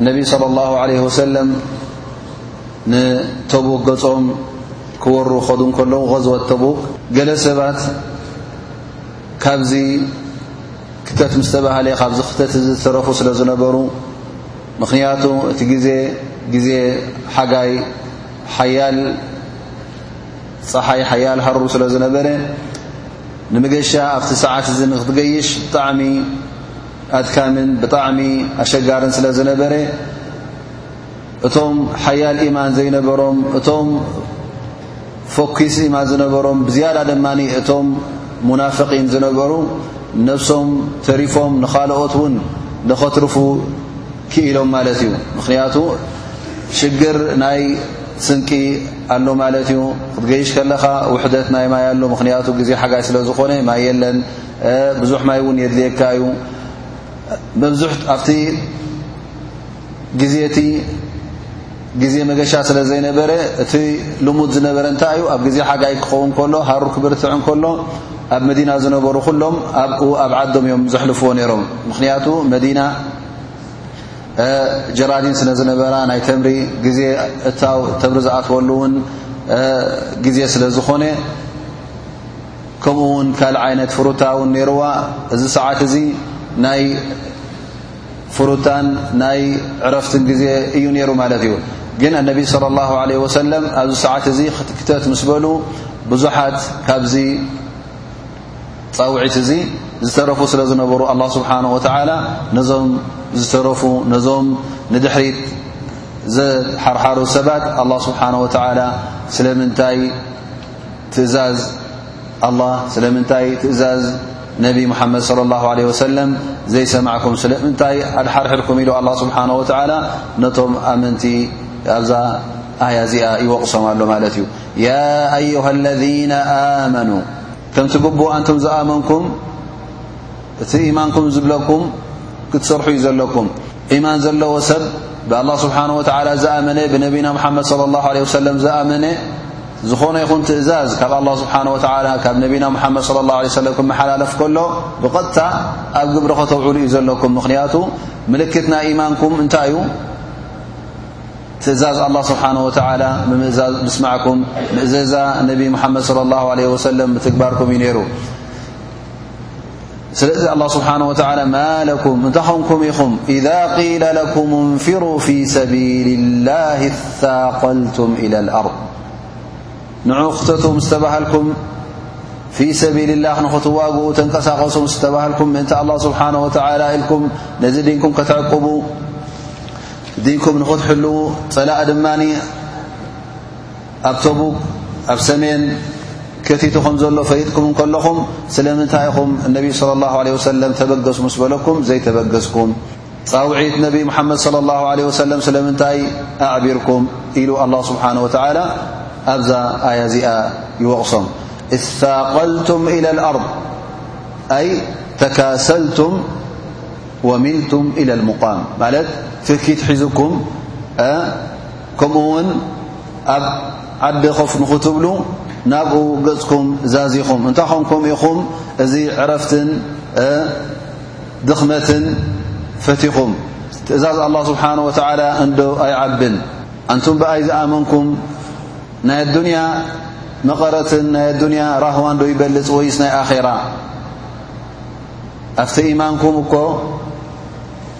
እነቢ صለ ላሁ ለ ወሰለም ንተቡክ ገጾም ክወሩ ኸዱ ከለዉ ቐዝወት ተቡክ ገለ ሰባት ካብዚ ክተት ምስ ተባህለ ካብዚ ክተት እዚ ዝተረፉ ስለ ዝነበሩ ምኽንያቱ እቲ ግዜ ግዜ ሓጋይ ሓያል ፀሓይ ሓያል ሃሩር ስለ ዝነበረ ንምገሻ ኣብቲ ሰዓት እዚ ንክትገይሽ ብጣዕሚ ኣድካምን ብጣዕሚ ኣሸጋርን ስለ ዝነበረ እቶም ሓያል ኢማን ዘይነበሮም እቶም ፎኪስ ኢማን ዝነበሮም ብዝያዳ ድማ እቶም ሙናፍቒን ዝነበሩ ነብሶም ተሪፎም ንኻልኦት እውን ንኸትርፉ ክኢሎም ማለት እዩ ምኽንያቱ ሽግር ናይ ስንቂ ኣሎ ማለት እዩ ክትገይሽ ከለኻ ውሕደት ናይ ማይ ኣሎ ምኽንያቱ ግዜ ሓጋይ ስለ ዝኾነ ማይ የለን ብዙሕ ማይ እውን የድልየካ እዩ መብዙሕ ኣብቲ ግዜ እቲ ግዜ መገሻ ስለ ዘይነበረ እቲ ልሙድ ዝነበረ እንታይ እዩ ኣብ ግዜ ሓጋይ ክኸውን ከሎ ሃሩ ክብርትዕ እንከሎ ኣብ መዲና ዝነበሩ ኩሎም ኣብኡ ኣብ ዓዶም እዮም ዘሕልፍዎ ነይሮም ምኽንያቱ መዲና ጀራዲን ስለ ዝነበራ ናይ ተምሪ ግዜ እታው ተምሪ ዝኣትወሉ እውን ግዜ ስለ ዝኾነ ከምኡ ውን ካልእ ዓይነት ፍሩታ ውን ነይርዋ እዚ ሰዓት እዚ ናይ ፍሩታን ናይ ዕረፍትን ግዜ እዩ ነይሩ ማለት እዩ ግን ኣነቢ صለ ላሁ ለ ወሰለም ኣብዚ ሰዓት እዚ ክትክተት ምስ በሉ ብዙሓት ካብዚ ፃውዒት እዚ ዝተረፉ ስለ ዝነበሩ ኣላ ስብሓን ወተዓላ ነዞም ዝተረፉ ነዞም ንድሕሪት ዘሓርሓሩ ሰባት ኣላ ስብሓን ወተዓላ ስለምንታይ ትእዛዝ ኣላህ ስለምንታይ ትእዛዝ ነቢ ሙሓመድ صለ ላሁ ዓለ ወሰለም ዘይሰማዕኩም ስለምንታይ ኣድሓርሕርኩም ኢሉ ኣላ ስብሓን ወተዓላ ነቶም ኣመንቲ ኣብዛ ኣያ እዚኣ ይወቕሶም ኣሎ ማለት እዩ ያ ኣዩሃ ለذነ ኣመኑ ከምቲ ግቡ ኣንቱም ዝኣመንኩም እቲ ኢማንኩም ዝብለኩም ክትሰርሑ እዩ ዘለኩም ኢማን ዘለዎ ሰብ ብኣላ ስብሓን ወተዓላ ዝኣመነ ብነቢና ምሓመድ ለ ላሁ ለ ወሰለም ዝኣመነ ዝኾነ ይኹን ትእዛዝ ካብ ኣላ ስብሓን ወተላ ካብ ነቢና ሙሓመድ ለ ላ ለ ሰለም ክመሓላለፍ ከሎ ብቐጥታ ኣብ ግብሪ ከተውዕሉ እዩ ዘለኩም ምኽንያቱ ምልክት ናይ ኢማንኩም እንታይ እዩ ትእዛዝ ኣላ ስብሓን ወተላ ብምእዛዝ ምስማዕኩም ምእዘዛ ነቢ ሙሓመድ ለ ላ ለ ወሰለም ምትግባርኩም እዩ ነይሩ ل الله سبحانه وتعالى ما لكم نت نكم م إذا قيل لكم انفروا في سبيل الله الثاقلتم إلى الأرض نعختت مس تبهلكم في سبيل الله نتوق تنق تبلكم نت الله سبحانه وتعالى لكم نذي دنكم كتعقب دنكم نتحلو ل من ኣብ ተቡክ ኣብ ሰሜን ከቲቱ ከም ዘሎ ፈሊጥኩም እንከለኹም ስለምንታይ ኢኹም እነቢይ ስለ ላሁ ለ ወሰለም ተበገሱ ምስ በለኩም ዘይተበገስኩም ፃውዒት ነቢይ ሙሓመድ ስለ ላሁ ለ ወሰለም ስለምንታይ ኣዕቢርኩም ኢሉ ኣላ ስብሓን ወተዓላ ኣብዛ ኣያ እዚኣ ይወቕሶም እተቀልቱም ኢለ ልኣርض ኣይ ተካሰልቱም ወሚልቱም ኢለ ልሙቃም ማለት ትኪት ሒዙኩም ከምኡ ውን ኣብ ዓዲ ኮፍ ንኽትብሉ ናብኡ ገጽኩም ዛዚኹም እንታ ኾንኩም ኢኹም እዚ ዕረፍትን ድኽመትን ፈቲኹም ትእዛዝ ኣላ ስብሓን ወተዓላ እንዶ ኣይዓብን ኣንቱም ብኣይ ዝኣመንኩም ናይ ኣዱንያ መቐረትን ናይ ኣዱንያ ራህዋ እንዶ ይበልፅ ወይስ ናይ ኣኼራ ኣብቲ ኢማንኩም እኮ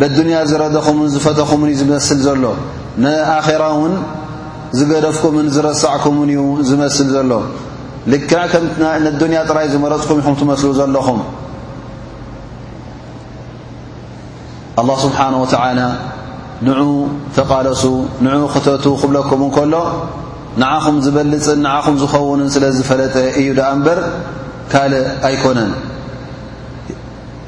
በዱንያ ዝረደኹምን ዝፈተኹምን እዩ ዝመስል ዘሎ ንኣኼራ ውን ዝገደፍኩምን ዝረሳዕኩምን እዩ ዝመስል ዘሎ ልክዕ ከም ንዱንያ ጥራይ ዝመረጽኩም ኢኹም ትመስሉ ዘለኹም ኣላህ ስብሓን ወተዓላ ንዑ ተቓለሱ ንዑ ክተቱ ክብለኩም እንከሎ ንዓኹም ዝበልፅን ንዓኹም ዝኸውንን ስለ ዝፈለጠ እዩ ደኣ እምበር ካልእ ኣይኮነን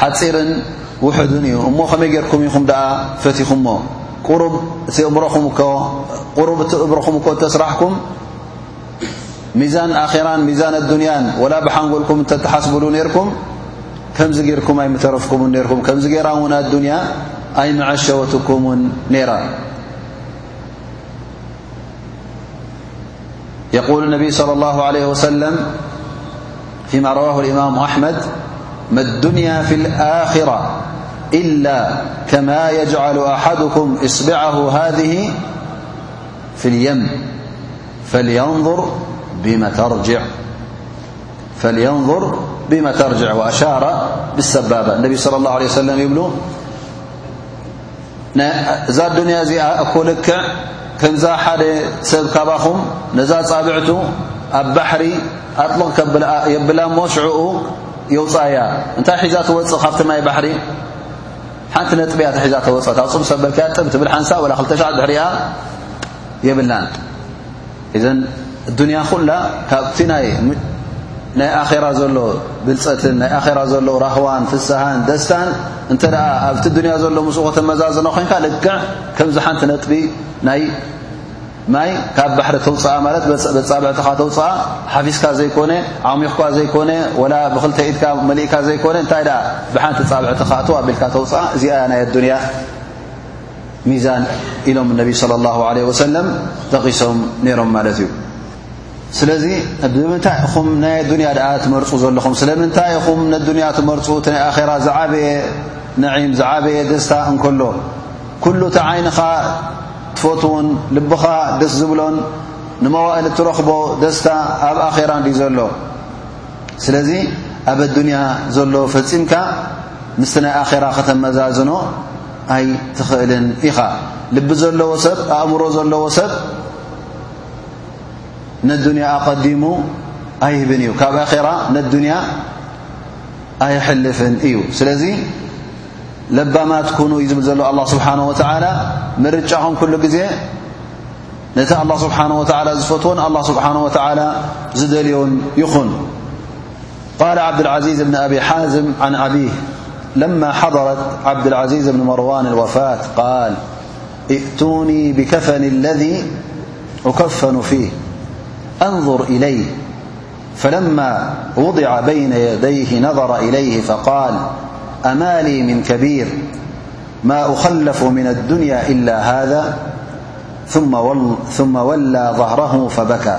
ሓጺርን ውሑድን እዩ እሞ ከመይ ጌርኩም ኢኹም ደኣ ፈቲኹሞ ቁሩብ እቲ እብሮኹም እኮ ቁሩብ እቲ እብሮኹም እኮ እተስራሕኩም ሚዛን ኣኼራን ሚዛን ኣዱንያን ወላ ብሓንጎልኩም እንተተሓስብሉ ነርኩም ከምዚ ጌርኩም ኣይምተረፍኩምን ነርኩም ከምዚ ጌራ እውን ኣዱንያ ኣይምዐሸወትኩምን ነይራ يقول النبي صلى الله عليه وسلم فيما رواه الإمام أحمد ما الدنيا في الآخرة إلا كما يجعل أحدكم إصبعه هذه في اليم فلينظر بما ترجع وأشار بالسبابة النبي صلى الله عليه وسلميب እዛ ኣዱንያ እዚኣ እኮ ልክዕ ከምዛ ሓደ ሰብ ካባኹም ነዛ ጻብዕቱ ኣብ ባሕሪ ኣጥልቕ ከብልኣ የብላ እሞ ሽዕኡ የውጻያ እንታይ ሒዛ ትወጽእ ካብቲ ማይ ባሕሪ ሓንቲ ነጥቢ እያ ሒዛ ተወጽእ ኣውጽም ሰበልክያ ጥብ ትብል ሓንሳእ ወላ ክልተ ሻዕ ድሕሪኣ የብላን ኢዘን ዱንያ ኩላ ካብቲ ናይ ናይ ኣኼራ ዘሎ ብልፀትን ናይ ኣራ ዘሎ ራህዋን ፍስሃን ደስታን እንተ ደኣ ኣብቲ ዱንያ ዘሎ ምስ ከተመዛዝኖ ኮንካ ልክዕ ከምዚ ሓንቲ ነጥቢ ናይ ማይ ካብ ባሕሪ ተውፅኣ ማለት በፃብዕትኻ ተውፅኣ ሓፊስካ ዘይኮነ ዓሚኽኳ ዘይኮነ ወላ ብክልተ ኢድካ መሊእካ ዘይኮነ እንታይ ደኣ ብሓንቲ ፃብዕትኻ እቶ ኣቢልካ ተውፅኣ እዚኣ ናይ ኣዱንያ ሚዛን ኢሎም ነቢ صለ ላ ለ ወሰለም ጠቒሶም ነይሮም ማለት እዩ ስለዚ ብምንታይ እኹም ናይ ኣዱንያ ድኣ ትመርፁ ዘለኹም ስለምንታይ እኹም ንኣዱንያ ትመርፁ እቲ ናይ ኣኼራ ዝዓበየ ነዒም ዝዓበየ ደስታ እንከሎ ኩሉ እቲ ዓይንኻ ትፈትውን ልብኻ ደስ ዝብሎን ንመዋእል እትረኽቦ ደስታ ኣብ ኣኼራ እንዲ ዘሎ ስለዚ ኣብ ኣዱንያ ዘሎ ፈፂምካ ምስቲ ናይ ኣኼራ ከተመዛዝኖ ኣይትኽእልን ኢኻ። ልቢ ዘለዎ ሰብ ኣእምሮ ዘለዎ ሰብ ነዱንያ ኣቐዲሙ ኣይህብን እዩ። ካብ ኣኼራ ነዱንያ ኣይሕልፍን እዩ። ስለዚ ለባማት ኩኑ እዩ ዝብል ዘሎ ኣላ ስብሓን ወተዓላ ምርጫኹም ኩሉ ግዜ ነቲ ኣላ ስብሓን ወተዓላ ዝፈትዎን ኣላ ስብሓን ወተዓላ ዝደልዮን ይኹን። قال عبد العزيز بن أبي حازم عن عبيه لما حضرت عبدالعزيز بن مروان الوفاة قال إئتوني بكفن الذي أكفن فيه أنظر إليه فلما وضع بين يديه نظر إليه فقال أمالي من كبير ما أخلف من الدنيا إلا هذا ثم ولى ظهره فبكى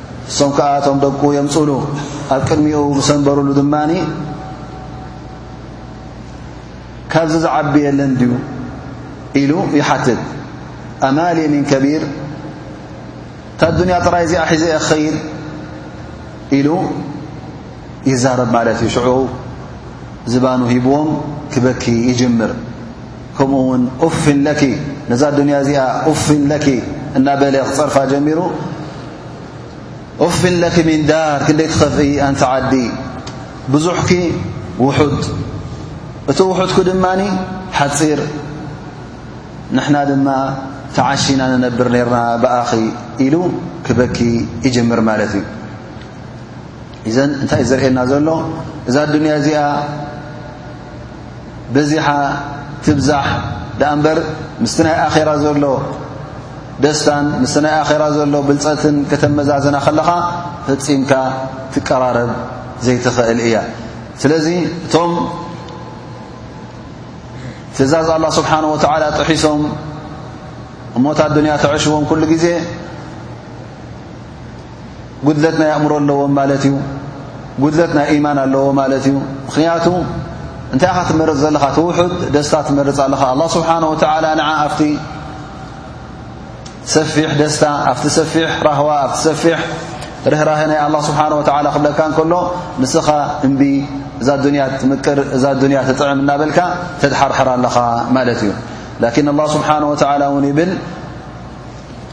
እሶም ከኣ እቶም ደቁ የምጽሉ ኣብ ቅድሚኡ ብሰንበርሉ ድማ ካብዚ ዝዓቢ የለን ድዩ ኢሉ ይሓትት ኣማሊ ምን ከቢር እታ ኣዱንያ ጥራይ እዚኣ ሒዘ እየ ክኸይድ ኢሉ ይዛረብ ማለት እዩ ሽዑ ዝባኑ ሂብዎም ክበኪ ይጅምር ከምኡ ውን ኡፍን ለኪ ነዛ ዱንያ እዚኣ ኡፍን ለኪ እናበለ ክጸርፋ ጀሚሩ ኡፍን ለኪ ሚን ዳር ክንደይ ትኸፍኢ ኣንቲ ዓዲ ብዙሕኪ ውሑድ እቲ ውሑድኪ ድማ ሓጺር ንሕና ድማ ተዓሺና ንነብር ነርና ብኣኺ ኢሉ ክበኪ ይጅምር ማለት እዩ እዘን እንታይ ዘርእየና ዘሎ እዛ ኣዱንያ እዚኣ በዚሓ ትብዛሕ ደኣ እምበር ምስቲ ናይ ኣኼራ ዘሎ ደስታን ምስቲ ናይ ኣኼራ ዘሎ ብልጸትን ከተመዛዘና ከለኻ ፈጺምካ ትቀራረብ ዘይትኽእል እያ ስለዚ እቶም ትእዛዝ ኣላ ስብሓን ወተዓላ ጥሒሶም እሞታ ኣዱንያ ተዐሽዎም ኩሉ ግዜ ጉድለት ናይ ኣእምሮ ኣለዎም ማለት እዩ ጉድለት ናይ ኢማን ኣለዎ ማለት እዩ ምኽንያቱ እንታይ ኢኻ ትመርፅ ዘለኻ ትውሑድ ደስታ ትመርፅ ኣለኻ ኣላ ስብሓን ወተዓላ ንዓ ኣብቲ ሰፊሕ ደስታ ኣብቲ ሰፊሕ ራህዋ ኣብቲ ሰፊሕ ርህራህ ናይ ኣላ ስብሓን ወተዓላ ክብለካ እንከሎ ንስኻ እምቢ እዛ ዱንያ ትምቅር እዛ ዱንያ ትጥዕም እናበልካ ተድሓርሕር ኣለኻ ማለት እዩ ላኪን ኣላ ስብሓን ወተዓላ እውን ይብል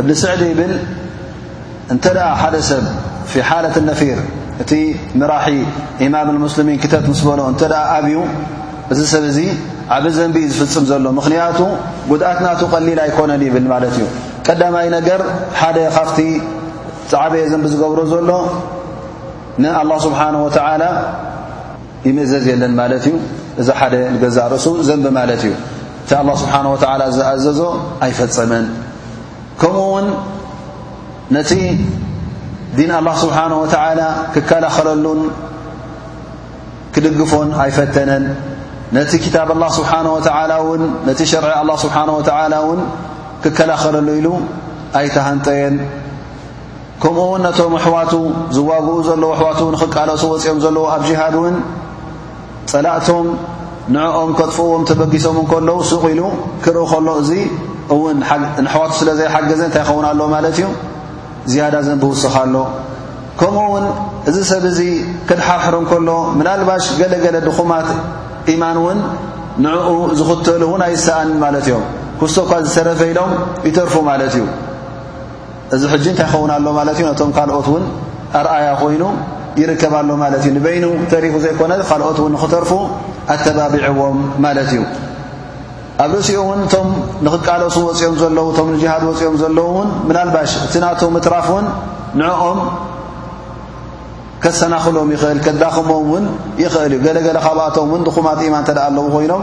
እብኒ ስዕዲ ይብል እንተ ሓደ ሰብ ፊ ሓለት ነፊር እቲ መራሒ ኢማም ሙስልሚን ክተት ምስ በሎ እንተ ኣብዩ እዚ ሰብ እዚ ዓብ ዘንቢ እዩ ዝፍፅም ዘሎ ምኽንያቱ ጉድኣት ናቱ ቀሊል ኣይኮነን ይብል ማለት እዩ ቀዳማይ ነገር ሓደ ካብቲ ዝዓበየ ዘንቢ ዝገብሮ ዘሎ ንኣላ ስብሓን ወተዓላ ይምእዘዝ የለን ማለት እዩ እዚ ሓደ ንገዛእ ርእሱ ዘንቢ ማለት እዩ እቲ ኣላ ስብሓን ወተዓላ ዝኣዘዞ ኣይፈፀመን ከምኡ ውን ነቲ ዲን ኣላ ስብሓን ወተዓላ ክከላኸለሉን ክድግፎን ኣይፈተነን ነቲ ክታብ ኣላ ስብሓን ወተዓላ እውን ነቲ ሸርዒ ኣላ ስብሓን ወተዓላ እውን ክከላኸለሉ ኢሉ ኣይተሃንጠየን ከምኡ ውን ነቶም ኣሕዋቱ ዝዋግኡ ዘለዉ ኣሕዋቱ ንኽቃለሱ ወፂኦም ዘለዉ ኣብ ጅሃድ እውን ፀላእቶም ንዕኦም ከጥፍዎም ተበጊሶም እንከለዉ ሱቕ ኢሉ ክርኢ ከሎ እዚ እውን ንኣሕዋቱ ስለ ዘይሓገዘ እንታይ ይኸውን ኣሎ ማለት እዩ ዝያዳ ዘንቢ ውስኻ ኣሎ ከምኡ ውን እዚ ሰብ እዚ ክድሓርሕር እንከሎ ምናልባሽ ገለገለ ድኹማት ኢማን እውን ንዕኡ ዝኽተሉ እውን ኣይሰኣን ማለት እዮም ክስቶኳ ዝተረፈ ኢሎም ይተርፉ ማለት እዩ እዚ ሕጂ እንታይ ይኸውን ኣሎ ማለት እዩ ነቶም ካልኦት እውን ኣርኣያ ኮይኑ ይርከብ ኣሎ ማለት እዩ ንበይኑ ተሪፉ ዘይኮነ ካልኦት እውን ንኽተርፉ ኣተባቢዕዎም ማለት እዩ ኣብ ርእሲኡ እውን እቶም ንኽቃለሱ ወፂኦም ዘለዉ እቶም ንጅሃድ ወፂኦም ዘለዉ እውን ምናልባሽ እቲ ናቶ ምትራፍ እውን ንዕኦም ከሰናኽሎም ይኽእል ከዳኽሞም እውን ይኽእል እዩ ገለገለ ካብኣቶም እውን ድኹማት ኢማ እንተ ኣለዉ ኮይኖም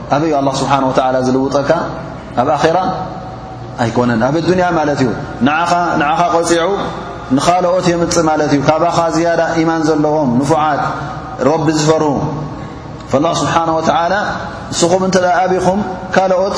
ኣበዩ ኣላ ስብሓን ወተዓላ ዝልውጠካ ኣብ ኣኼራ ኣይኮነን ኣብ ኣዱንያ ማለት እዩ ንዓኻ ቐፂዑ ንኻልኦት የምፅእ ማለት እዩ ካባኻ ዝያዳ ኢማን ዘለዎም ንፉዓት ረቢ ዝፈር ላ ስብሓን ወተዓላ ንስኹም እንተ ኣብኹም ካልኦት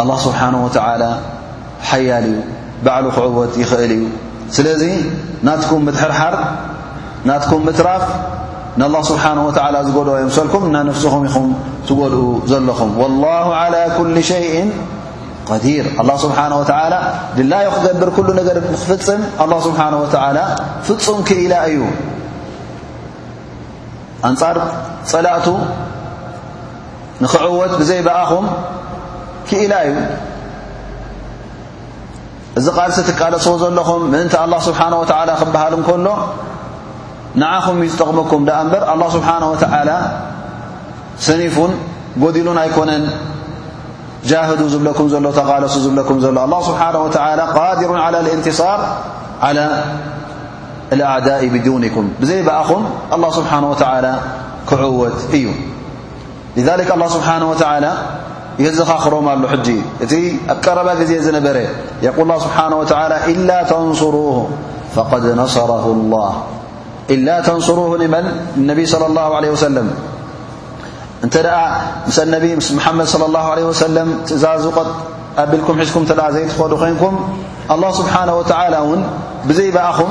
ኣላህ ስብሓን ወተዓላ ሓያል እዩ ባዕሉ ክዕወት ይኽእል እዩ ስለዚ ናትኩም ምትሕርሓር ናትኩም ምትራፍ ንኣላ ስብሓን ወተዓላ ዝጎድኦ የምሰልኩም እና ነፍስኹም ኢኹም ትጎድኡ ዘለኹም ወላሁ ዓላ ኩል ሸይእን ዲር ኣላ ስብሓን ወተዓላ ድላዮ ክገብር ኩሉ ነገር ንክፍፅም ኣላ ስብሓን ወተዓላ ፍፁም ክኢላ እዩ ኣንጻር ጸላእቱ ንኽዕወት ብዘይ ብኣኹም ክኢላ እዩ እዚ ቃልሲ ትቃለስዎ ዘለኹም ምእንቲ ኣላ ስብሓን ወተዓላ ክበሃል እንከሎ ንዓኹም እዩ ዝጠቕመኩም ደኣ እምበር ኣላ ስብሓን ወተዓላ ሰኒፉን ጎዲሉን ኣይኮነን ጃህዱ ዝብለኩም ዘሎ ተቓለሱ ዝብለኩም ዘሎ ኣላ ስብሓን ወተዓላ ቃዲሩን ዓላ ልእንትሳር ዓላ ልኣዕዳኢ ብዱንኩም ብዘይ ብኣኹም ኣላ ስብሓን ወተዓላ ክዕወት እዩ لذلك الله سبحانه وتعالى يزخخرم اله حج ت قرب جزي ذنبر يقول الله سبحانه وتعالى إلا تنصروه فقد نصره الله إلا تنصروه نمن النبي صلى الله عليه وسلم እ ث ن محمድ صلى الله عله وسلم እዛ قبلك ዝكم ዘيت ንكم الله سبحنه وتعلى بዘيبእኹم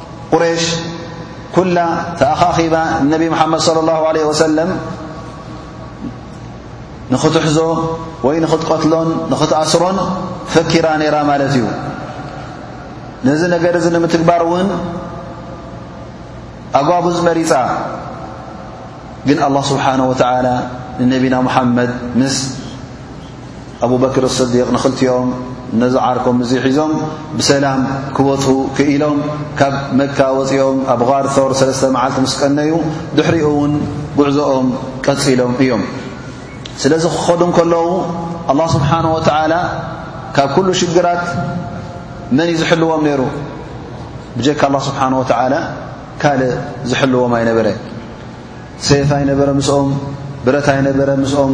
ቁሬሽ ኩላ ተኣኻኺባ ንነቢ መሓመድ صለ ላሁ ዓለ ወሰለም ንኽትሕዞ ወይ ንኽትቀትሎን ንኽትኣስሮን ፈኪራ ነይራ ማለት እዩ ነዚ ነገር እዚ ንምትግባር እውን ኣጓብዝ መሪፃ ግን ኣላ ስብሓን ወተዓላ ንነቢና ሙሓመድ ምስ ኣቡበክር ስዲቅ ንኽልቲኦም ነዚ ዓርኮም እዙ ሒዞም ብሰላም ክወፁ ክኢሎም ካብ መካ ወፂኦም ኣብ ር ቶር ሰለስተ መዓልቲ ምስ ቀነዩ ድሕሪኡ እውን ጉዕዞኦም ቀፂሎም እዮም ስለዚ ክኸዱ ከለዉ ኣላ ስብሓን ወተዓላ ካብ ኩሉ ሽግራት መን እዩ ዝሕልዎም ነይሩ ብጀካ ኣላ ስብሓን ወተዓላ ካልእ ዝሕልዎም ኣይነበረ ሰይፍ ኣይነበረ ምስኦም ብረት ኣይነበረ ምስኦም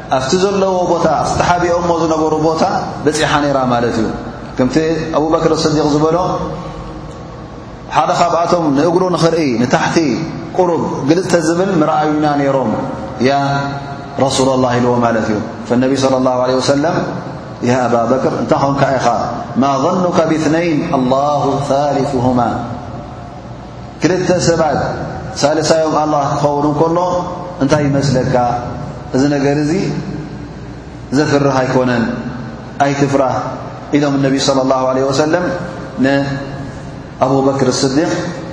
ኣብቲ ዘለዎ ቦታ ኣብቲ ተሓቢኦሞ ዝነበሩ ቦታ በጺሓ ነይራ ማለት እዩ ከምቲ ኣቡበክር ስዲቕ ዝበሎ ሓደ ካብኣቶም ንእግሩ ንኽርኢ ንታሕቲ ቁሩብ ግልጽተ ዝብል ምርኣዩና ነይሮም ያ ረሱላ ላ ኢልዎ ማለት እዩ ፈነቢ صለ ላሁ ለ ወሰለም ያ ኣባ በክር እንታይ ኾንካ ኢኻ ማ ظኑካ ብትነይን ኣላሁ ثሊثሁማ ክልተ ሰባት ሳልሳዮም ኣላህ ክኸውን እንከሎ እንታይ ይመስለካ እዚ ነገር እዚ ዘፍርህ ኣይኮነን ኣይትፍራህ ኢሎም እነቢይ صለ ላሁ ለ ወሰለም ንኣብበክር ስዲቅ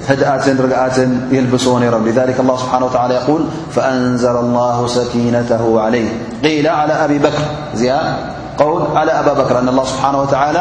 ህድኣትን ርግኣትን ይልብስዎ ነይሮም ذ ላ ስብሓን ወላ የል ፈኣንዘለ ላሁ ሰኪነተ ለይ ቂላ ዓላ ኣብ በክር እዚኣ ል ዓላ ኣባ በክር ን ላ ስብሓን ወላ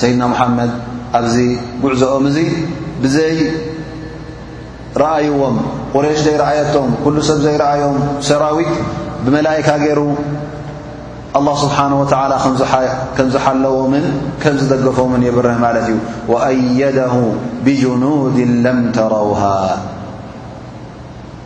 ሰይድና ሙሓመድ ኣብዚ ጉዕዞኦም እዚ ብዘይ ረኣይዎም ቁሬሽ ዘይረኣየቶም ኩሉ ሰብ ዘይረኣዮም ሰራዊት ብመላእካ ገይሩ ኣላ ስብሓን ወተዓላ ከም ዝሓለዎምን ከም ዝደገፎምን የብርህ ማለት እዩ ወኣየደሁ ብጅኑድ ለም ተረውሃ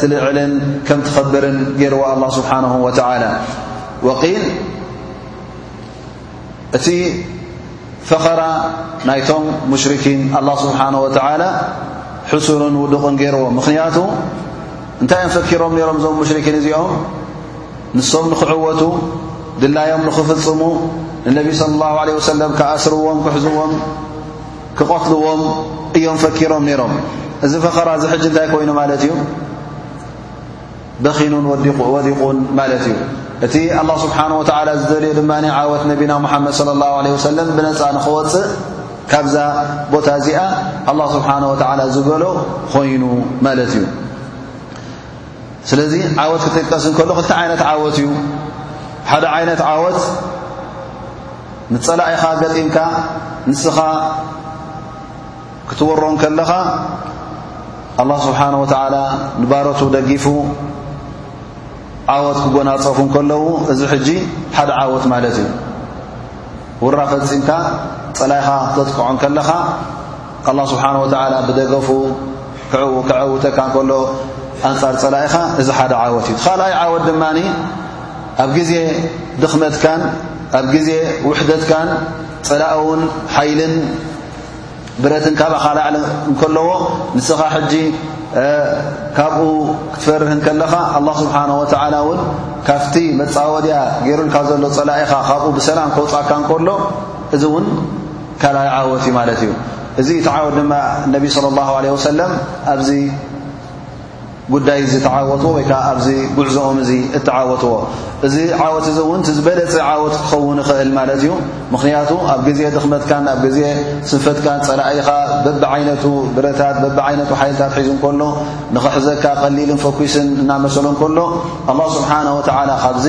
ትልዕልን ከም ትኸብርን ገይርዋ ኣላ ስብሓንሁ ወተዓላ ወቂል እቲ ፈኸራ ናይቶም ሙሽርኪን ኣላ ስብሓን ወተዓላ ሕሱርን ውዱቕን ገይርዎ ምኽንያቱ እንታይ እዮም ፈኪሮም ነይሮም እዞም ሙሽርኪን እዚኦም ንሶም ንኽዕወቱ ድላዮም ንኽፍጽሙ ንነቢ ስለ ላሁ ዓለ ወሰለም ክኣስርዎም ክሕዝዎም ክቐትልዎም እዮም ፈኪሮም ነይሮም። እዚ ፈኸራ እዚ ሕጂ እንታይ ኮይኑ ማለት እዩ በኺኑን ወዲቑን ማለት እዩ። እቲ ኣላህ ስብሓን ወተዓላ ዝደልዮ ድማ ዓወት ነቢና ሙሓመድ ለ ላሁ ለ ወሰለም ብነፃ ንክወፅእ ካብዛ ቦታ እዚኣ ኣላ ስብሓን ወተዓላ ዝበሎ ኾይኑ ማለት እዩ። ስለዚ ዓወት ክጥቀስ እንከሎ ክልተ ዓይነት ዓወት እዩ ሓደ ዓይነት ዓወት ንጸላኢኻ ገጢምካ ንስኻ ክትወሮ ከለኻ ኣላ ስብሓን ወተዓላ ንባረቱ ደጊፉ ዓወት ክጎናጸፉ ከለዉ እዚ ሕጂ ሓደ ዓወት ማለት እዩ ውራ ፈጺምካ ጸላኢኻ ክተጥቅዖ ከለኻ ኣላ ስብሓን ወተዓላ ብደገፉ ክዕኡ ክዐውተካ እንከሎ ኣንጻር ጸላኢኻ እዚ ሓደ ዓወት እዩ ኻልኣይ ዓወት ድማ ኣብ ግዜ ድኽመትካን ኣብ ግዜ ውሕደትካን ጸላእውን ሓይልን ብረትን ካብኻ ላዕሊ እንከለዎ ንስኻ ሕጂ ካብኡ ክትፈርህ እንከለኻ ኣላ ስብሓን ወተዓላ እውን ካብቲ መጻወድያ ገይሩልካ ዘሎ ጸላኢኻ ካብኡ ብሰላም ከውጻካ እንከሎ እዚ እውን ካልኣይ ዓወት እዩ ማለት እዩ። እዚ እቲ ዓወት ድማ ነቢ صለ ላሁ ለ ወሰለም ኣብዚ ጉዳይ እዚ ተዓወትዎ ወይ ከዓ ኣብዚ ጉዕዞኦም እዚ እተዓወትዎ እዚ ዓወት እዚ እውን ዝበለፀ ዓወት ክኸውን ይኽእል ማለት እዩ ምኽንያቱ ኣብ ግዜ ድኽመትካን ኣብ ግዜ ስንፈትካን ፀላኢኻ በብዓይነቱ ብረታት በብዓይነቱ ሓይልታት ሒዙ ከሎ ንኽሕዘካ ቀሊልን ፈኲስን እናመሰሎ ከሎ ኣላ ስብሓን ወተዓላ ካብዚ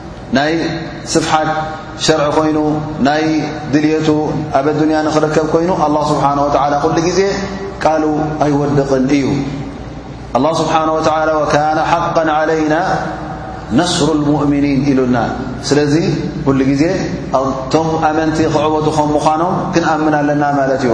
ናይ ስፍሓት ሸርዒ ኮይኑ ናይ ድልቱ ኣብ ኣዱንያ ንኽርከብ ኮይኑ ኣላ ስብሓን ወላ ኩሉ ግዜ ቃሉ ኣይወድቕን እዩ ኣላ ስብሓን ወላ ወካነ ሓቃ ዓለይና ነስሩ ልሙእምኒን ኢሉና ስለዚ ኩሉ ግዜ ኣቶም ኣመንቲ ክዕወቱ ከም ምዃኖም ክንኣምን ኣለና ማለት እዩ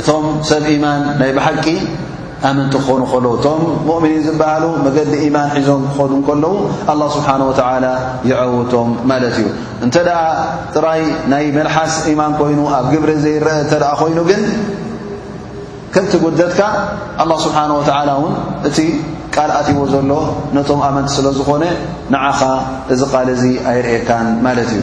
እቶም ሰብ ኢማን ናይ ብሓቂ ኣመንቲ ክኾኑ ከለዉ እቶም ሙእምኒን ዝበሃሉ መገዲ ኢማን ሒዞም ክኸዱ ከለዉ ኣላ ስብሓን ወተዓላ ይዐውቶም ማለት እዩ እንተ ደኣ ጥራይ ናይ መልሓስ ኢማን ኮይኑ ኣብ ግብሪ ዘይረአ እተ ኮይኑ ግን ከምቲ ጉደትካ ኣላ ስብሓን ወተዓላ እውን እቲ ቃል ኣትዎ ዘሎ ነቶም ኣመንቲ ስለ ዝኾነ ንዓኻ እዚ ቓል እዚ ኣይርእካን ማለት እዩ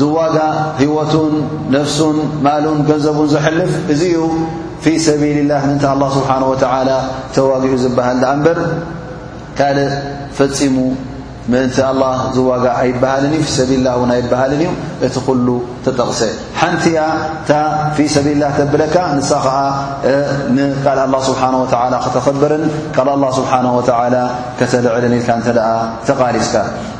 ዝዋጋእ ህይወቱን ነፍሱን ማሉን ገንዘቡን ዘሕልፍ እዚ ዩ ፊ ሰቢል ላህ ምእንቲ ኣላ ስብሓን ወተላ ተዋግኡ ዝበሃል ዳኣ እምበር ካልእ ፈፂሙ ምእንቲ ኣላ ዝዋጋእ ኣይበሃልን እዩ ፊ ሰቢል ላ እውን ኣይበሃልን እዩ እቲ ኩሉ ተጠቕሰ ሓንቲ እያ እታ ፊ ሰቢል ላ ተብለካ ንሳ ኸዓ ንቃል ኣላ ስብሓን ወተላ ከተኸብርን ቃል ኣላ ስብሓን ወተላ ከተልዕልን ኢልካ እንተ ተቓሊስካ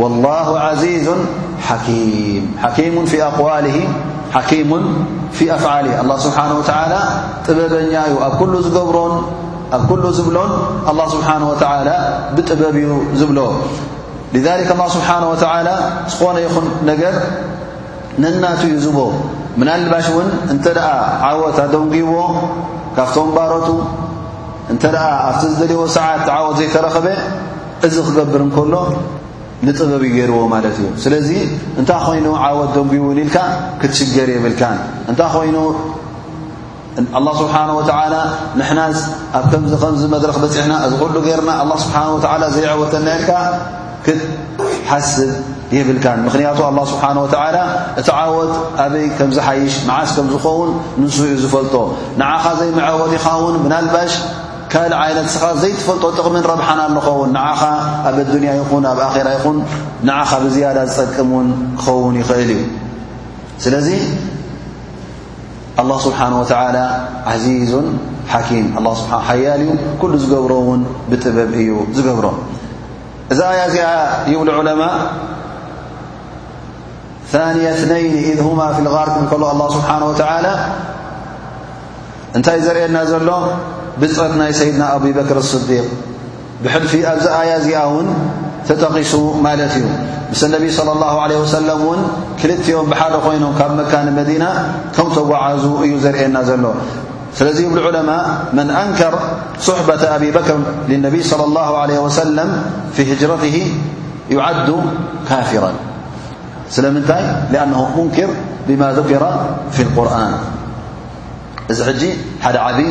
ወላሁ ዓዚዙ ሓኪም ሓኪሙ ፊ ኣቅዋልሂ ሓኪሙ ፊ ኣፍዓሊ ኣላ ስብሓን ወተዓላ ጥበበኛ እዩ ኣብ ኩሉ ዝገብሮን ኣብ ኩሉ ዝብሎን ኣላ ስብሓን ወተዓላ ብጥበብ እዩ ዝብሎ ሊዛሊክ ኣላ ስብሓን ወተዓላ ዝኾነ ይኹን ነገር ነናቱ እዩ ዝቦ ምናልባሽ እውን እንተ ደኣ ዓወት ኣደንጉዎ ካብቶም ባሮቱ እንተ ደኣ ኣብቲ ዝደልዎ ሰዓት ዓወት ዘይተረኽበ እዚ ክገብር እንከሎ ንጥበብ እዩ ገይርዎ ማለት እዩ ስለዚ እንታ ኮይኑ ዓወት ደንጉይውን ኢልካ ክትሽገር የብልካን እንታ ኮይኑ ኣላ ስብሓን ወተዓላ ንሕናስ ኣብ ከምዚ ከምዚ መድረኽ በፂሕና እዚ ኩሉ ገይርና ኣላ ስብሓን ወተዓላ ዘይዐወተና ኢልካ ክትሓስብ የብልካን ምኽንያቱ ኣላ ስብሓን ወተዓላ እቲ ዓወት ኣበይ ከም ዝሓይሽ መዓስ ከም ዝኸውን ንሱ እዩ ዝፈልጦ ንዓኻ ዘይመዐወቲኻ እውን ምናልባሽ ካልእ ዓይነት ንስኻ ዘይትፈልጦ ጥቕምን ረብሓን ኣሎ ኸውን ንዓኻ ኣብ ኣዱንያ ይኹን ኣብ ኣኼራ ይኹን ንዓኻ ብዝያዳ ዝጠቅም ውን ክኸውን ይኽእል እዩ ስለዚ ኣላ ስብሓን ወተዓላ ዓዚዙን ሓኪም ኣ ስብሓ ሓያል እዩ ኩሉ ዝገብሮ እውን ብጥበብ እዩ ዝገብሮ እዛ ኣያ እዚኣ ይብሉ ዑለማ ثንያ ነይን ኢዝ ሁማ ፊ ልغር ክብል ከሎ ኣላ ስብሓን ወተዓላ እንታይ ዘርእና ዘሎ ب ي سيدنا أبيبكر الصديق بحلف أ آي ون تتقس لت ي مس النبي صلى الله عليه وسلم و كلم بل ين مكان مدينة كم تجعز ي زرن ل ل ب العلماء من أنكر صحبة أبي بكر لنبي صلى الله عليه وسلم في هجرته يعد كافرا سلمنتي لأنه منكر بما ذكر في القرآن እዚ ሕጂ ሓደ ዓብዪ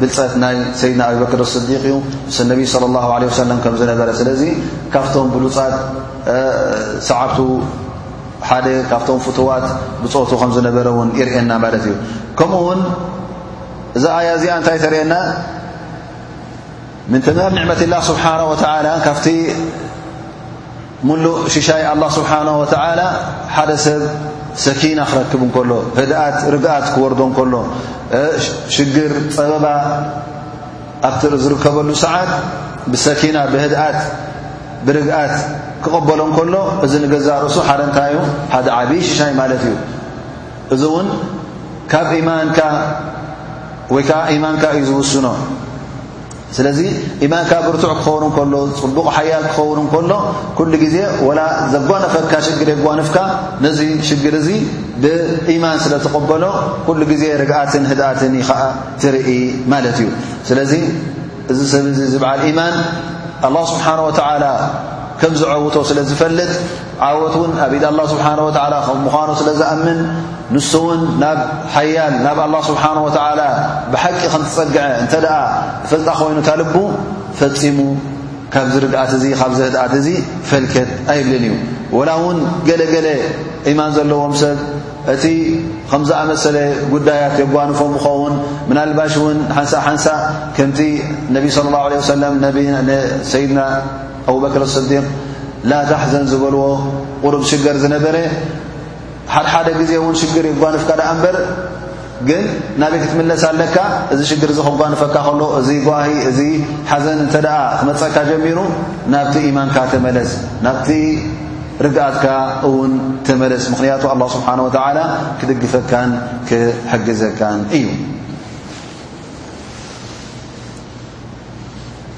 ብልፀት ናይ ሰይድና ኣብበክር ስዲቅ እዩ ምስ ነቢ ለ ላ ለ ወሰለም ከም ዝነበረ ስለዚ ካብቶም ብሉፃት ሰዓብቱ ሓደ ካብቶም ፍትዋት ብፆቱ ከም ዝነበረ እውን ይርእየና ማለት እዩ ከምኡ ውን እዛ ኣያ እዚኣ እንታይ ተርእየና ምን ተማም ኒዕመት ላ ስብሓና ወተላ ካብቲ ምሉእ ሽሻይ ኣላህ ስብሓነሁ ወተዓላ ሓደ ሰብ ሰኪና ክረክብ እንከሎ ህድኣት ርግኣት ክወርዶ እንከሎ ሽግር ጸበባ ኣብቲ ዝርከበሉ ሰዓት ብሰኪና ብህድኣት ብርግኣት ክቕበሎ እንከሎ እዚ ንገዛእ ርእሱ ሓደ እንታይ እዩ ሓደ ዓብዪ ሽሻይ ማለት እዩ እዚ እውን ካብ ኢማንካ ወይ ከዓ ኢማንካ እዩ ዝውስኖ ስለዚ ኢማንካ ብርቱዕ ክኸውን ከሎ ጽቡቕ ሓያል ክኸውን ከሎ ኩሉ ግዜ ወላ ዘጓነፈካ ሽግር የጓንፍካ ነዚ ሽግር እዚ ብኢማን ስለ ተቐበሎ ኩሉ ግዜ ርግኣትን ህድኣትን ኢ ኸዓ ትርኢ ማለት እዩ ስለዚ እዚ ሰብ እዚ ዝበዓል ኢማን ኣላ ስብሓን ወተዓላ ከም ዝዐውቶ ስለ ዝፈልጥ ዓወት እውን ኣብ ኢድ ኣላ ስብሓን ወተዓላ ከም ምዃኑ ስለ ዝኣምን ንሱ እውን ናብ ሓያል ናብ ኣላ ስብሓን ወተዓላ ብሓቂ ከም ትጸግዐ እንተ ደኣ ፈልጣ ኮይኑ ታልቡ ፈጺሙ ካብዚ ርግኣት እዙ ካብዚ ህድኣት እዙ ፈልከት ኣይብልን እዩ ወላ እውን ገለገለ ኢማን ዘለዎም ሰብ እቲ ከም ዝኣመሰለ ጉዳያት የጓንፎም ኸውን ምናልባሽ እውን ሓንሳእ ሓንሳእ ከምቲ ነቢ ስለ ላሁ ለ ወሰለም ነሰይድና ኣቡበክር ኣስዲቕ ላታሕዘን ዝበልዎ ቁሩብ ሽገር ዝነበረ ሓድሓደ ግዜ እውን ሽግር የጓንፍካ ደኣ እምበር ግን ናበይ ክትምለስ ኣለካ እዚ ሽግር እዚ ከጓንፈካ ከሎ እዚ ጓሂ እዚ ሓዘን እንተ ደኣ ክመፀካ ጀሚሩ ናብቲ ኢማንካ ተመለስ ናብቲ ርግኣትካ እውን ተመለስ ምኽንያቱ ኣላ ስብሓን ወተዓላ ክድግፈካን ክሕግዘካን እዩ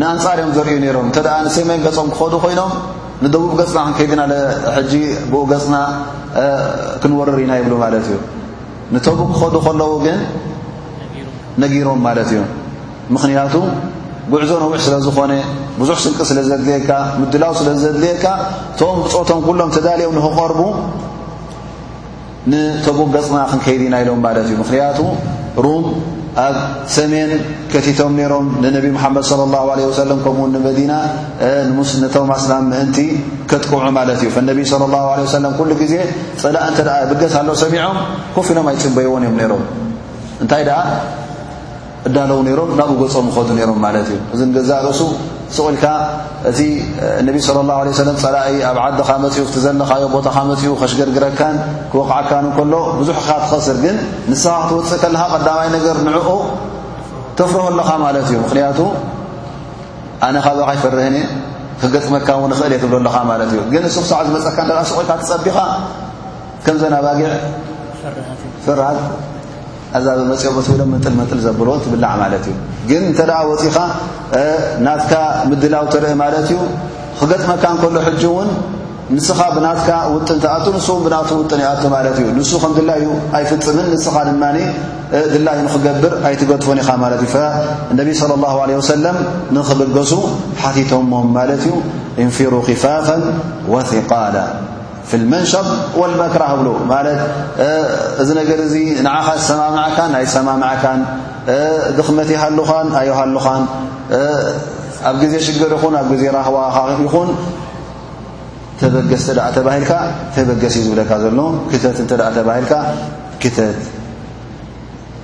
ንኣንጻር እዮም ዘርእዩ ነይሮም እንተ ንሰሜን ገጾም ክኸዱ ኮይኖም ንደቡብ ገጽና ክንከይድና ሕጂ ብኡ ገጽና ክንወርር ኢና ይብሉ ማለት እዩ ንተቡ ክኸዱ ከለዉ ግን ነጊሮም ማለት እዩ ምኽንያቱ ጉዕዞ ነዊሕ ስለ ዝኾነ ብዙሕ ስንቂ ስለ ዘድልየካ ምድላው ስለ ዘድልየካ እቶም ብጾቶም ኩሎም ተዳልዮም ንክቐርቡ ንተጎገጽና ክንከይድ ኢና ኢሎም ማለት እዩ ምክንያቱ ሩም ኣብ ሰሜን ከቲቶም ነሮም ንነቢ መሓመድ صለ ላه ለ ወሰለም ከምኡውን ንመዲና ነቶም ኣስላም ምእንቲ ከጥቅዑ ማለት እዩ ፈነቢ صለ ላه ለ ወሰለም ኩሉ ግዜ ጸላእ እንተ ብገስ ኣሎ ሰሚዖም ኮፍ ኢሎም ኣይጽበይዎን እዮም ነሮም እንታይ ደኣ እዳለዉ ነሮም ናብኡ ገጾም ይኸዱ ነሮም ማለት እዩ እዚ ንገዛእ ርእሱ ስቕ ኢልካ እቲ ነቢ ስለ ላሁ ለ ሰለም ፀላኢ ኣብ ዓድኻ መፅኡ ቲ ዘለኻዮ ቦታኻ መፅኡ ከሽገርግረካን ክወቕዓካን እንከሎ ብዙሕ ካ ትኸስር ግን ንስኻ ክትወፅእ ከለኻ ቀዳማይ ነገር ንዕኡ ተፍርሆ ኣለኻ ማለት እዩ ምኽንያቱ ኣነ ካባኻ ይፈርህን እየ ክገጥመካ እውን ንኽእል እየ ትብሎ ኣለኻ ማለት እዩ ግን ንሱ ክሳዕ ዝመፀካ ን ስቕ ኢልካ ትፀቢኻ ከምዘናባጊዕ ፍርሃት ኣዛ ብመጽኦ በትውሎም ምጥል መጥል ዘብልዎ ትብላዕ ማለት እዩ ግን እንተ ወፂኻ ናትካ ምድላው ትርኢ ማለት እዩ ክገጥመካ እንከሎ ሕጂ እውን ንስኻ ብናትካ ውጥን ትኣቱ ንስ ውን ብናቱ ውጥን ይኣቱ ማለት እዩ ንሱ ከም ድላዩ ኣይፍፅምን ንስኻ ድማ ድላዩ ንክገብር ኣይትገድፎን ኢኻ ማለት እዩ እነቢ صለ ላሁ ለ ወሰለም ንክብገሱ ሓቲቶሞም ማለት እዩ እንፊሩ ክፋፋ ወثቃላ ፊ ልመንሸብ ወልመክራህ ብሉ ማለት እዚ ነገር እዚ ንዓኻ ዝሰማምዕካን ኣይሰማምዕካን ድኽመት ይሃሉኻን ኣይሃሉኻን ኣብ ግዜ ሽግር ይኹን ኣብ ግዜ ራህዋ ይኹን ተበገስ እተ ተባሂልካ ተበገስ እዩ ዝብለካ ዘሎ ክተት እተ ተባሂልካ ክተት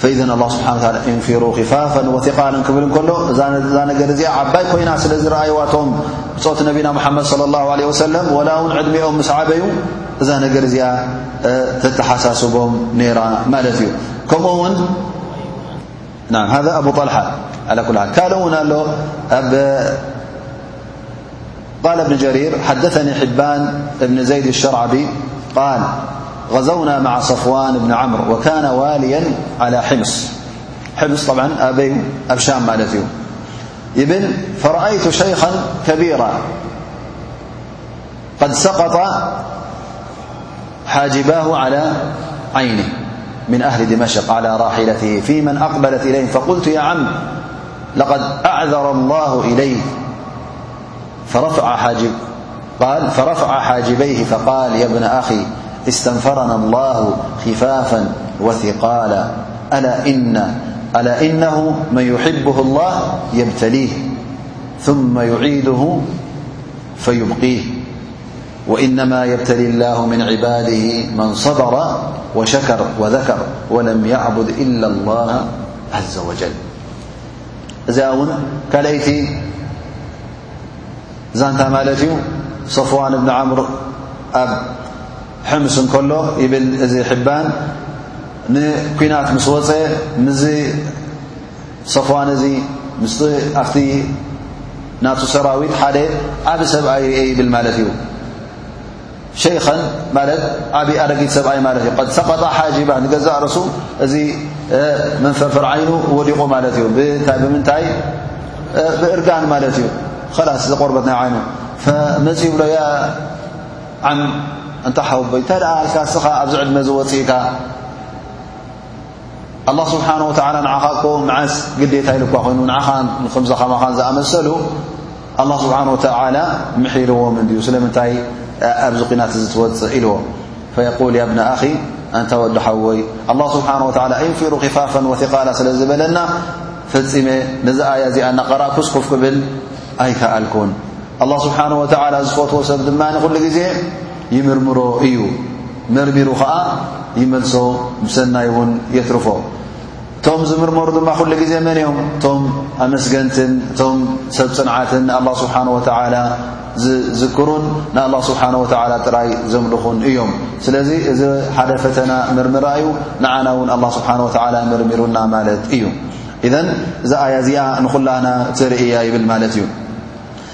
ፈኢዘን ኣላ ስብሓን ታላ እንፊሩ ክፋፈን ወትቃልን ክብል እንከሎ እዛ ነገር እዚኣ ዓባይ ኮይና ስለ ዝረኣይዋቶም ብፆት ነቢና ሙሓመድ ለ ላሁ ለ ወሰለም ወላ እውን ዕድሚኦም ምስ ዓበዩ እዛ ነገር እዚኣ ተተሓሳስቦም ነይራ ማለት እዩ ከምኡ እውን ና ሃ ኣቡ ጠልሓ ዓ ኩል ሓል ካልእ እውን ኣሎ ኣብ ابن جرير حدثني حبان بن زيد الشرعبي قال غزونا مع صفوان بن عمر وكان واليا على حمص حمص طبعا أبي أبشام مال بن فرأيت شيخا كبيرا قد سقط حاجباه على عينه من أهل دمشق على راحلته فيمن أقبلت إليهم فقلت يا عم لقد أعذر الله إليه فرفع حاجبيه فقال يا ابن أخي استنفرنا الله خفافا وثقالا ألا إنه من يحبه الله يبتليه ثم يعيده فيبقيه وإنما يبتلي الله من عباده من صبر وشكر وذكر ولم يعبد إلا الله عز وجل እዚኣ እውን ካልኣይቲ ዛንታ ማለት እዩ ሶፍዋን እብኒ ዓምር ኣብ ሕምስ እንከሎ ይብል እዚ ሕባን ንኲናት ምስ ወፀ ምዝ ሶፍዋን እዚ ምስ ኣብቲ ናቱ ሰራዊት ሓደ ዓብ ሰብኣይ ርኤ ይብል ማለት እዩ ሸይኸን ማለት ዓብ ኣረጊት ሰብኣይ ማለት እዩ ሰቀጣ ሓጂባ ንገዛእ ርሱ እዚ መንፈርፈር ዓይኑ ወዲቑ ማለት እዩ ብታይ ብምንታይ ብእርጋን ማለት እዩ ኸላስ ዘቆርበት ናይ ዓይኑ መፅ ይብሎ ያ ዓም እንታ ሓወቦይ እንታይ ደኣ ኣልካ ስኻ ኣብዚ ዕድመ ዝወፅእካ ኣላ ስብሓን ወተላ ንዓኻ እኮ መዓስ ግዴታ ኢሉ እኳ ኮይኑ ንዓኻን ንከምዛ ኸማኻን ዝኣመሰሉ ኣላ ስብሓን ወተላ ምሒርዎም እንድዩ ስለምንታይ ኣብዚ ኩናት እዚ ትወፅእ ኢልዎ ፈየቁል ያብና ኣኺ ኣንታ ወዲ ሓወይ ኣላ ስብሓን ወተላ እንፊሩ ክፋፈን ወቲቃላ ስለ ዝበለና ፈፂመ ነዚ ኣያ እዚኣ እናቀራእ ኩስኩፍ ክብል ኣይከኣልኩን ኣላ ስብሓን ወተላ ዝፈትዎ ሰብ ድማ ንኹሉ ግዜ ይምርምሮ እዩ መርሚሩ ከኣ ይመልሶ ብሰናይ ውን የትርፎ እቶም ዝምርመሩ ድማ ኩሉ ግዜ መን እዮም እቶም ኣመስገንትን እቶም ሰብ ፅንዓትን ንኣላ ስብሓን ወተዓላ ዝዝክሩን ንኣላ ስብሓን ወተዓላ ጥራይ ዘምልኹን እዮም ስለዚ እዚ ሓደ ፈተና ምርምራ እዩ ንዓና እውን ኣላ ስብሓን ወተዓላ ምርሚሩና ማለት እዩ ኢዘን እዚ ኣያ እዚኣ ንኹላና ተርእያ ይብል ማለት እዩ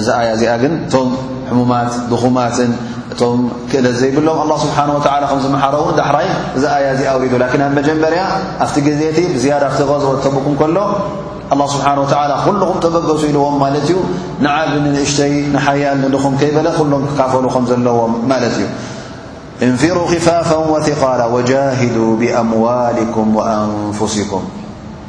እዛ ኣያ እዚኣ ግን እቶም ሕሙማት ድኹማትን እቶም ክእለት ዘይብሎም ኣላ ስብሓን ወተላ ከም ዝመሓሮ እውን ዳሕራይ እዛ ኣያ እዚ ኣውሪዱ ላኪን ኣብ መጀመርያ ኣብቲ ግዜ እቲ ብዝያዳ ኣብቲ ቐዝወ ተቡክ ከሎ ኣላ ስብሓን ወተላ ኩሉኹም ተበገሱ ኢልዎም ማለት እዩ ንዓብ ንንእሽተይ ንሓያል ንድኹም ከይበለ ኩሎም ክካፈሉ ከም ዘለዎም ማለት እዩ እንፊሩ ክፋፋ ወትቃላ ወጃሂዱ ብኣምዋልኩም ወኣንፍስኩም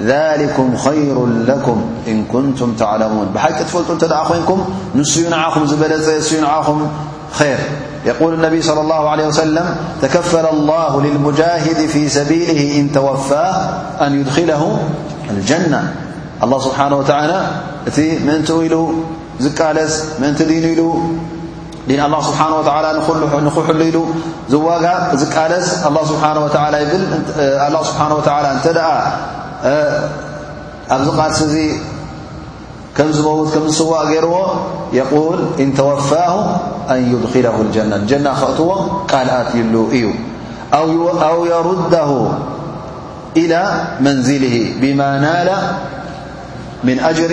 ذلكم خير لكم ن كنتم تعلمون بتفل نكم نسينعم بل ينعم خير يقول النبي صلى الله عليه وسلم تكفل الله للمجاهد في سبيله إن توفاه أن يدخله الجنة الله سبحانه وتعالى ت منت ل لس من دين ل ن الله سبحانه وتعالى نل ل وج لس الله سه وتلى الله سبحانه وتعلى ت ق كم مت ك صو ير يول إن توفاه أن يدخله الجنة الجنة خأت قلت ل ي أو يرده إلى منزله بما نال من أجر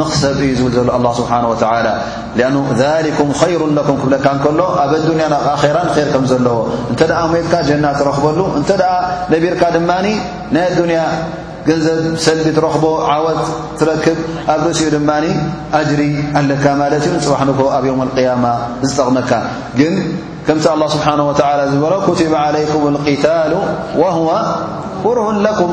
መኽሰብ እዩ ዝብል ዘሎ ኣላ ስብሓን ወተላ ኣን ሊኩም ኸይሩ ለኩም ክብለካ እንከሎ ኣብ ኣዱንያ ናብ ኣኼራ ንር ከም ዘለዎ እንተ ደኣ ሞትካ ጀና ትረኽበሉ እንተ ደኣ ነቢርካ ድማ ናይ ኣዱንያ ገንዘብ ሰልቢ ትረኽቦ ዓወት ትረክብ ኣብ ርእሲኡ ድማ ኣጅሪ ኣለካ ማለት እዩ ንፅባሕ ንግ ኣብ ዮም ቅያማ ዝጠቕመካ ግን ከምቲ ኣላ ስብሓን ወተላ ዝበሎ ኩትባ ዓለይኩም ልቅታሉ ወሁዋ ኩርሁን ለኩም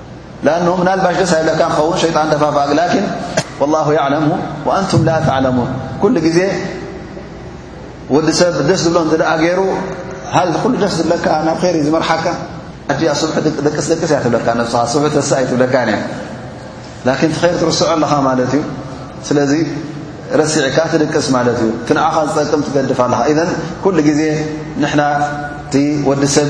ላኣን ምናልባሽ ደስ ኣይብለካ ክኸውን ሸይጣን ደፋፋእግ ላኪን ላሁ ያዕለሙ ኣንቱም ላ ተዕለሙን ኩሉ ግዜ ወዲ ሰብ ደስ ዝብሎ እንተ ደኣ ገይሩ ሃል ኩሉ ደስ ዝብለካ ናብ ኸይር እዩ ዝመርሓካ ኣያ ስብሒ ደቅስ ደቅስ እያ ትብለካ ነብስኻ ስብሒ ተሳ እይ ትብለካን እያ ላኪን እቲ ኸይር ትርስዖ ኣለኻ ማለት እዩ ስለዚ ረሲዕካ ትድቅስ ማለት እዩ እቲ ንዓኻ ዝጠቅም ትገድፍ ኣለኻ ኢዘን ኩሉ ግዜ ንሕና እቲ ወዲ ሰብ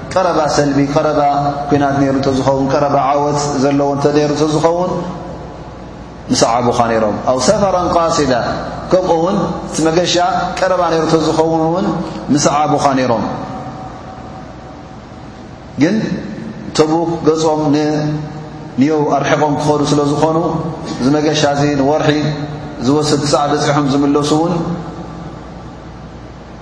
ቀረባ ሰልቢ ቀረባ ኩናት ነይሩ እንተዝኸውን ቀረባ ዓወት ዘለዎ እተ ነይሩ እተዝኸውን ምሰዓቡኻ ነይሮም ኣው ሰፈረን ቃሲዳ ከምኡ ውን እቲ መገሻ ቀረባ ነይሩ እተዝኸውን እውን ምሰዓቡኻ ነይሮም ግን ተቡክ ገጾም ንንዮ ኣርሒቖም ክኸዱ ስለ ዝኾኑ እዚ መገሻ እዚ ንወርሒ ዝወስድ ክሳዕ በፅሖም ዝምለሱ እውን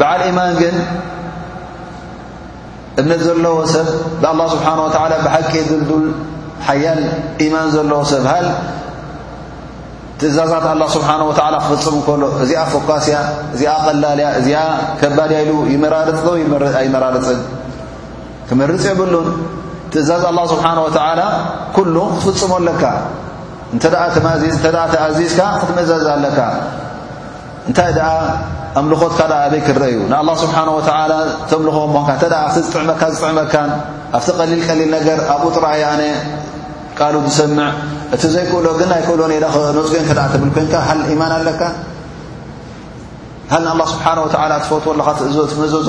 በዓል ኢማን ግን እምነት ዘለዎ ሰብ ብኣላ ስብሓን ወተዓላ ብሓቂ ድልዱል ሓያል ኢማን ዘለዎ ሰብ ሃል ትእዛዛት ኣላ ስብሓን ወተዓላ ክፍፅም እንከሎ እዚኣ ፎካስያ እዚኣ ቀላልያ እዚኣ ከባድያ ኢሉ ይመራርፅ ዶ ኣይመራርፅን ክመርፅ የብሉን ትእዛዝ ኣላ ስብሓን ወተዓላ ኩሉ ክትፍፅሞ ኣለካ እንተ ተማእዚዝ እተ ተኣዚዝካ ክትመዘዝ ኣለካ እንታይ ደኣ ኣምልኾትካ ደኣ ኣበይ ክረአዩ ንኣላ ስብሓን ወተላ ተምልኾ ሞንካ እተ ኣብቲ ዝጥዕመካ ዝጥዕመካን ኣብቲ ቀሊል ቀሊል ነገር ኣብኡ ጥራይ ኣነ ቃሉ ዝሰምዕ እቲ ዘይክእሎ ግን ኣይክእሎ ነ ነፅገ እተ ትብል ኮንካ ሃል ኢማን ኣለካ ሃል ንኣላ ስብሓን ወተላ ትፈትዎ ኣለኻ ትእዘዞ ትመዘዞ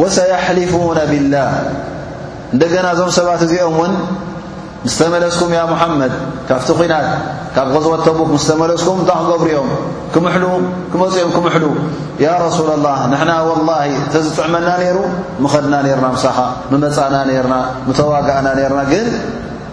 ወሰያሕሊፉነ ብላህ እንደገና እዞም ሰባት እዚኦም እውን ምስ ተመለስኩም ያ ሙሓመድ ካብቲ ኲናት ካብ ቕዝወት ተቡክ ምስ ተመለስኩም እንታይ ክገብሩ እዮም ክምሕሉ ክመፁ እዮም ክምሕሉ ያ ረሱላ ላህ ንሕና ወላሂ እተዝጥዕመና ነይሩ ምኸድና ነርና ምሳኻ ምመፃእና ነርና ምተዋጋእና ነርና ግን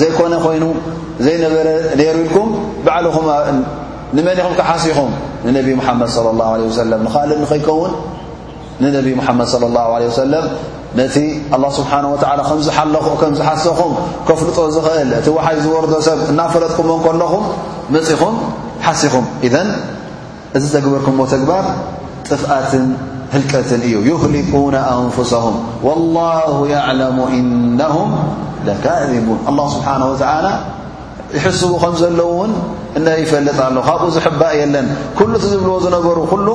ዘይኮነ ኮይኑ ዘይነበረ ነይሩ ኢልኩም ባዕልኹም ንመን ኢኹም ክሓሲኹም ንነቢ ሙሓመድ صለ ላه ለ ወሰለም ንኻልእ ንኸይከውን ንነቢ ሙሓመድ صለ ላه ለ ወሰለም ነቲ ኣላ ስብሓን ወላ ከምዝሓለኹ ከም ዝሓሰኹም ከፍልጦ ዝኽእል እቲ ውሓይ ዝወርዶ ሰብ እናፈለጥኩምዎ ከለኹም መፂኹም ሓሲኹም ኢዘን እዚ ዘግበርኩምዎ ተግባር ጥፍኣትን ህልቀትን እዩ ዩህሊኩነ ኣንፍሰሁም ወላሁ የዕለሙ ኢነሁም ለካዚቡን ኣላ ስብሓን ወተዓላ ይሕስቡ ከም ዘለዉ እውን እነ ይፈልጥ ኣሎ ካብኡ ዝሕባእ የለን ኩሉ እቲ ዝብልዎ ዝነበሩ ኩሉ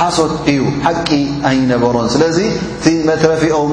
ሓሶት እዩ ሓቂ ኣይነበሮን ስለዚ እቲ መትረፊኦም